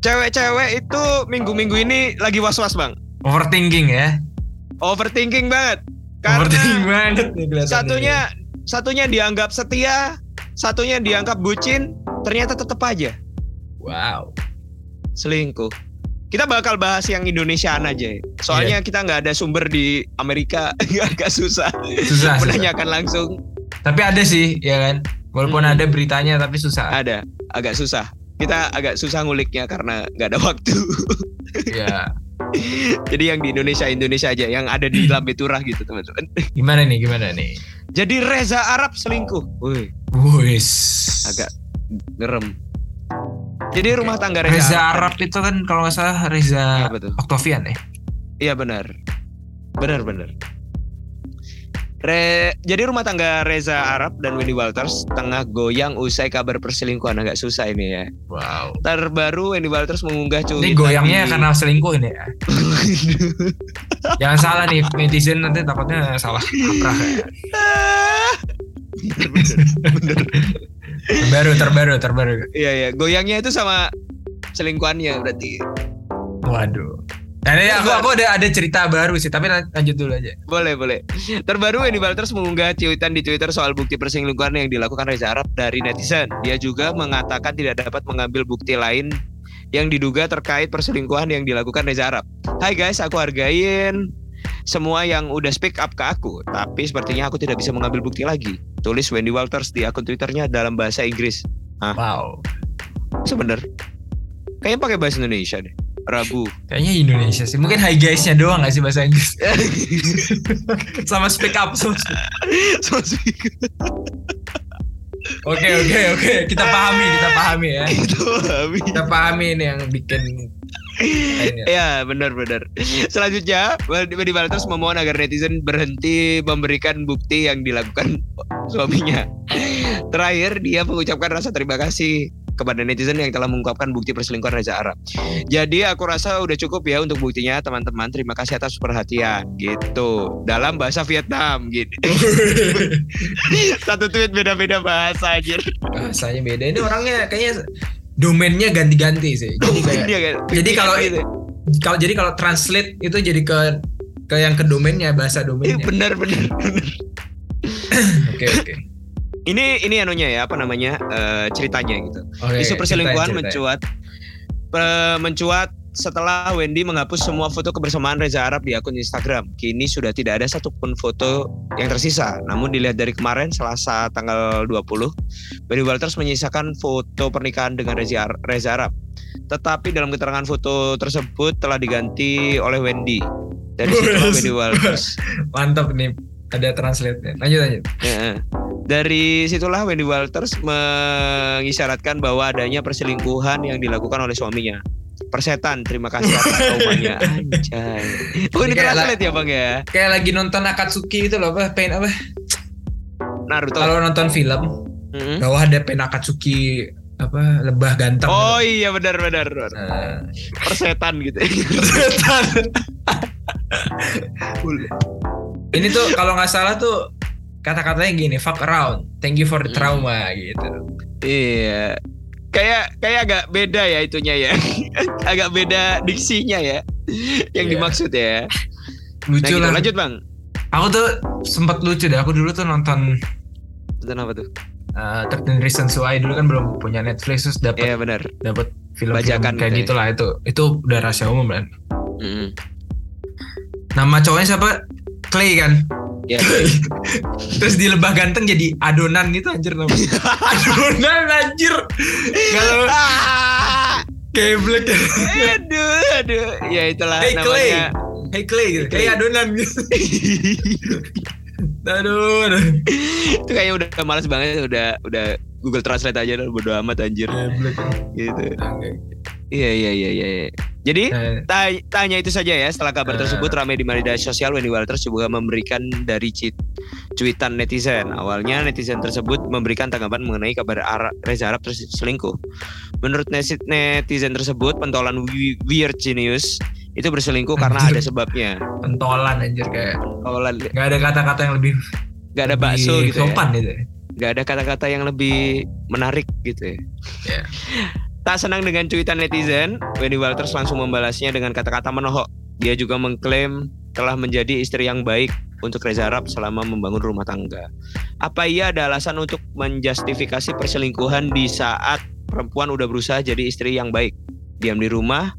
cewek-cewek itu minggu-minggu ini lagi was-was bang. Overthinking ya. Overthinking banget. Overthinking Karena banget nih kelihatannya. satunya satunya dianggap setia, satunya dianggap bucin, ternyata tetap aja Wow. selingkuh. Kita bakal bahas yang Indonesiaan aja ya. Soalnya kita nggak ada sumber di Amerika, agak susah Susah. susah. menanyakan langsung. Tapi ada sih, ya kan. Walaupun Hmm. ada beritanya tapi susah. Ada, agak susah. Kita agak susah nguliknya karena nggak ada waktu. ya. Jadi yang di Indonesia Indonesia aja, yang ada di Lambe Turah gitu teman-teman. Gimana nih? Gimana nih? Jadi Reza Arab selingkuh. Wih, Wis. agak ngerem. Jadi rumah tangga Reza, Reza Arab itu kan kalau nggak salah Reza Apa tuh? Octavian ya. Iya benar. Benar benar. Re, jadi rumah tangga Reza Arab dan Wendy Walters tengah goyang usai kabar perselingkuhan agak susah ini ya. Wow. Terbaru Wendy Walters mengunggah cuitan Ini goyangnya di- karena selingkuh ini ya. Jangan salah nih netizen nanti takutnya salah kaprah ya. Terbaru, terbaru, terbaru. Iya iya, goyangnya itu sama selingkuhannya berarti. Waduh. Nah, ini aku, aku ada ada cerita baru sih, tapi lan- lanjut dulu aja. Boleh boleh. Terbaru Wendy Walters mengunggah cuitan di Twitter soal bukti perselingkuhan yang dilakukan Reza Arab dari netizen. Dia juga mengatakan tidak dapat mengambil bukti lain yang diduga terkait perselingkuhan yang dilakukan Reza Arab. Hai guys, aku hargain semua yang udah speak up ke aku, tapi sepertinya aku tidak bisa mengambil bukti lagi. Tulis Wendy Walters di akun Twitternya dalam bahasa Inggris. Wow. Sebener. Kayaknya pakai bahasa Indonesia deh. Rabu. Kayaknya Indonesia sih. Mungkin hi guys-nya doang gak sih bahasa Inggris? sama speak up. sama speak- Oke, oke, oke. Kita pahami, kita pahami ya. Itu Abi. Kita pahami ini yang bikin lainnya. Ya benar-benar. Selanjutnya, Wendy Walters memohon agar netizen berhenti memberikan bukti yang dilakukan suaminya. Terakhir, dia mengucapkan rasa terima kasih kepada netizen yang telah mengungkapkan bukti perselingkuhan Reza Arab. Jadi aku rasa udah cukup ya untuk buktinya teman-teman. Terima kasih atas perhatian gitu. Dalam bahasa Vietnam gitu. Satu tweet beda-beda bahasa aja. Bahasanya beda. Ini orangnya kayaknya domainnya ganti-ganti sih. Jadi kayak kan. Jadi kalau gitu. kalau jadi kalau translate itu jadi ke ke yang ke domainnya bahasa Eh, domainnya. benar-benar. Oke oke. Ini ini anunya ya apa namanya eh, ceritanya gitu. Oke, Isu perselingkuhan mencuat pe- mencuat setelah Wendy menghapus semua foto kebersamaan Reza Arab di akun Instagram. Kini sudah tidak ada satupun foto yang tersisa. Namun dilihat dari kemarin Selasa tanggal 20, Wendy Walters menyisakan foto pernikahan dengan Reza, Ar- Reza Arab. Tetapi dalam keterangan foto tersebut telah diganti oleh Wendy. Dari situlah Wendy Walters Mantap nih ada translate-nya. Lanjut lanjut. Ya, Dari situlah Wendy Walters mengisyaratkan bahwa adanya perselingkuhan yang dilakukan oleh suaminya. Persetan, terima kasih atas traumanya. Anjay. Oh ini Kayak translate ya bang ya? Kayak lagi nonton Akatsuki itu loh apa pengen apa? Naruto. Kalau nonton film Mm-mm. bawah ada pen Akatsuki apa lebah ganteng. Oh iya benar benar. benar. Nah, Persetan gitu. ini tuh kalau nggak salah tuh kata-katanya gini, fuck around, thank you for the Hmm. trauma gitu. iya. Kayak kayak agak beda ya itunya ya. agak beda diksinya ya. Yang Iya. dimaksud ya. Nah, Lucu gitu. lah. Lanjut bang. Aku tuh sempat lucu deh. Aku dulu tuh nonton Tentang apa tuh? uh, 13 Reasons Why dulu kan belum punya Netflix terus dapat Iya benar. dapat film Bajakan kayak gitu ya. gitu lah itu. Itu udah rahasia umum kan. Mm-mm. Nama cowoknya siapa? Clay kan. Ya. Terus di lebah ganteng jadi adonan gitu anjir namanya. adonan anjir. Kalau kayak black aduh, aduh. Ya itulah Hey, Clay. namanya. Hey Clay gitu. Clay. Kayak adonan gitu. aduh, aduh. itu kayaknya udah malas banget udah udah Google Translate aja udah bodo amat anjir gitu. Oke. Iya iya iya iya. Jadi Eh, ta- tanya itu saja ya setelah kabar Eh. tersebut ramai di media sosial Wendy Walters juga memberikan dari cuitan netizen. Awalnya netizen tersebut memberikan tanggapan mengenai kabar Reza Arab terus selingkuh. Menurut netizen tersebut pentolan weird genius itu berselingkuh karena ada sebabnya. pentolan anjir kayak Pentolan nggak ada kata-kata yang lebih gak ada bakso gitu ya. sopan gitu ya. nggak ada kata-kata yang lebih menarik gitu ya. Iya. Tak senang dengan cuitan netizen, Wendy Walters langsung membalasnya dengan kata-kata menohok. Dia juga mengklaim telah menjadi istri yang baik untuk Reza Arab selama membangun rumah tangga. Apa ia ada alasan untuk menjustifikasi perselingkuhan di saat perempuan udah berusaha jadi istri yang baik? Diam di rumah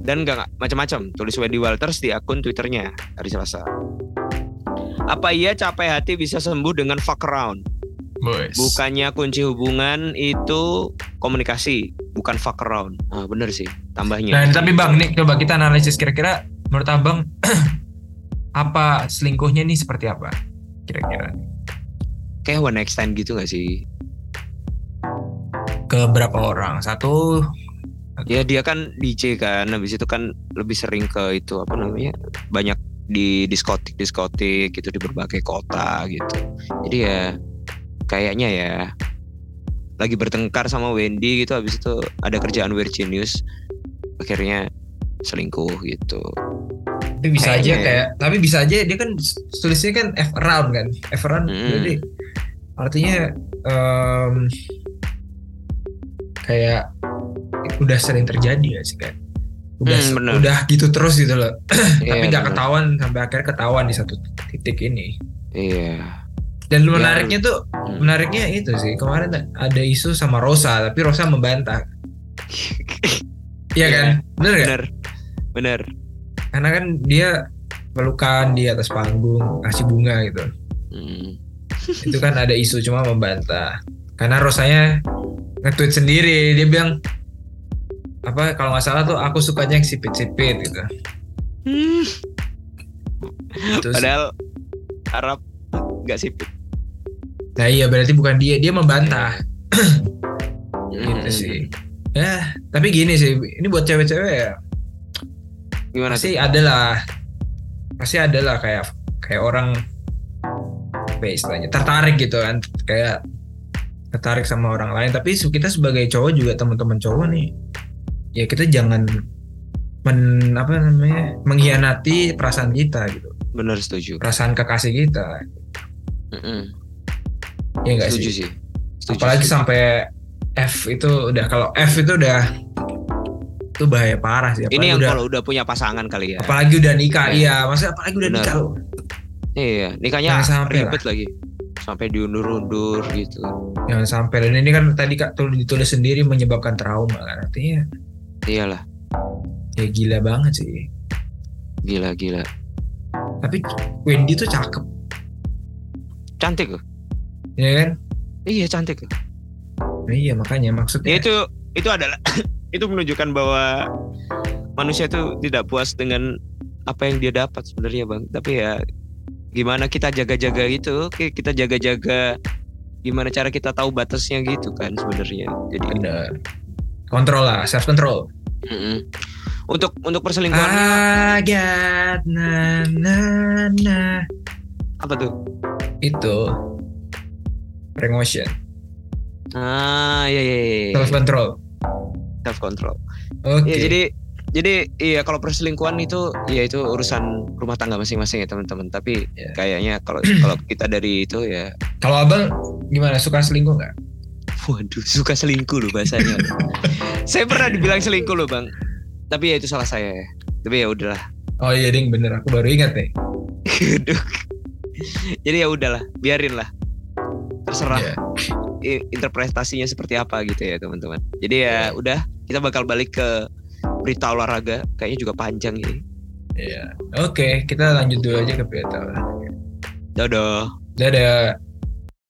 dan gak macam-macam. Tulis Wendy Walters di akun Twitternya hari Selasa. Apa ia capek hati bisa sembuh dengan fuck around? Boys. Bukannya kunci hubungan itu komunikasi, bukan fuck around. Ah, bener sih, tambahnya. Nah, tapi Bang, nih coba kita analisis kira-kira menurut Abang apa selingkuhnya nih seperti apa? Kira-kira. Kayak one next time gitu gak sih? Ke berapa orang? Satu Ya dia kan DJ kan, habis itu kan lebih sering ke itu apa namanya banyak di diskotik diskotik gitu di berbagai kota gitu. Jadi ya kayaknya ya lagi bertengkar sama Wendy gitu, habis itu ada kerjaan Virgin News akhirnya selingkuh gitu. tapi bisa Kayaknya aja ya. kayak tapi bisa aja dia kan tulisnya kan F around kan F around Mm. jadi artinya em, kayak udah sering terjadi ya sih kan udah Hmm, bener. udah gitu terus gitu loh tapi Iya, nggak bener. ketahuan sampai akhirnya ketahuan di satu titik ini Iya. Dan Ya. menariknya tuh Hmm. menariknya itu sih kemarin ada isu sama Rosa tapi Rosa membantah Iya Iya. kan bener gak? Bener. Bener. karena kan dia pelukan di atas panggung kasih bunga gitu Hmm. itu kan ada isu cuma membantah karena Rosanya nge-tweet sendiri dia bilang apa kalau nggak salah tuh aku sukanya yang sipit-sipit gitu Hmm. Terus, Padahal Arab nggak sipit. Nah iya berarti bukan dia dia membantah. Gitu Hmm. sih. Ya tapi gini sih ini buat cewek-cewek ya. Gimana pasti ada lah. Pasti ada lah kayak kayak orang apa ya istilahnya tertarik gitu kan. Kayak tertarik sama orang lain. Tapi kita sebagai cowok juga teman-teman cowok nih ya kita jangan men apa namanya mengkhianati perasaan kita gitu. Bener setuju. perasaan kekasih kita. Mm-mm. Ya enggak Setuju sih sih. Setuju, apalagi setuju. sampai F itu udah kalau F itu udah itu bahaya parah sih apalagi Ini yang udah kalau udah punya pasangan kali ya. apalagi udah nikah Iya. iya maksudnya apalagi udah Benar. nikah loh. Iya, nikahnya Jangan sampai ribet lagi. Sampai diundur-undur gitu. Jangan sampai dan ini kan tadi kak tulis ditulis sendiri menyebabkan trauma kan artinya Iyalah, ya gila banget sih. gila gila. Tapi Wendy tuh cakep, Cantik loh. Ya kan? Iya, cantik. Nah, iya makanya Ya maksudnya itu itu adalah itu menunjukkan bahwa manusia itu tidak puas dengan apa yang dia dapat sebenarnya, Bang. Tapi ya gimana kita jaga-jaga itu, Ki- kita jaga-jaga gimana cara kita tahu batasnya gitu kan sebenarnya. Jadi bener. Kontrol lah, self control. mm-mm. untuk untuk perselingkuhan I got na na na apa tuh? itu emotion, Ah, iya iya iya. self control. Self control. Oke. Ya, jadi jadi iya kalau perselingkuhan itu ya itu urusan rumah tangga masing-masing ya teman-teman. Tapi Ya. kayaknya kalau kalau kita dari itu ya Kalau abang gimana suka selingkuh nggak? waduh suka selingkuh loh bahasanya. saya pernah dibilang selingkuh loh, Bang. Tapi ya itu salah saya ya. Tapi ya udahlah. Oh iya ding bener aku baru ingat nih. Jadi ya udahlah, biarin lah. Terserah i- interpretasinya seperti apa gitu ya, teman-teman. Jadi ya udah, kita bakal balik ke berita olahraga. Kayaknya juga panjang ini. Iya. Oke, kita lanjut dulu aja ke berita. Dadah. Dadah.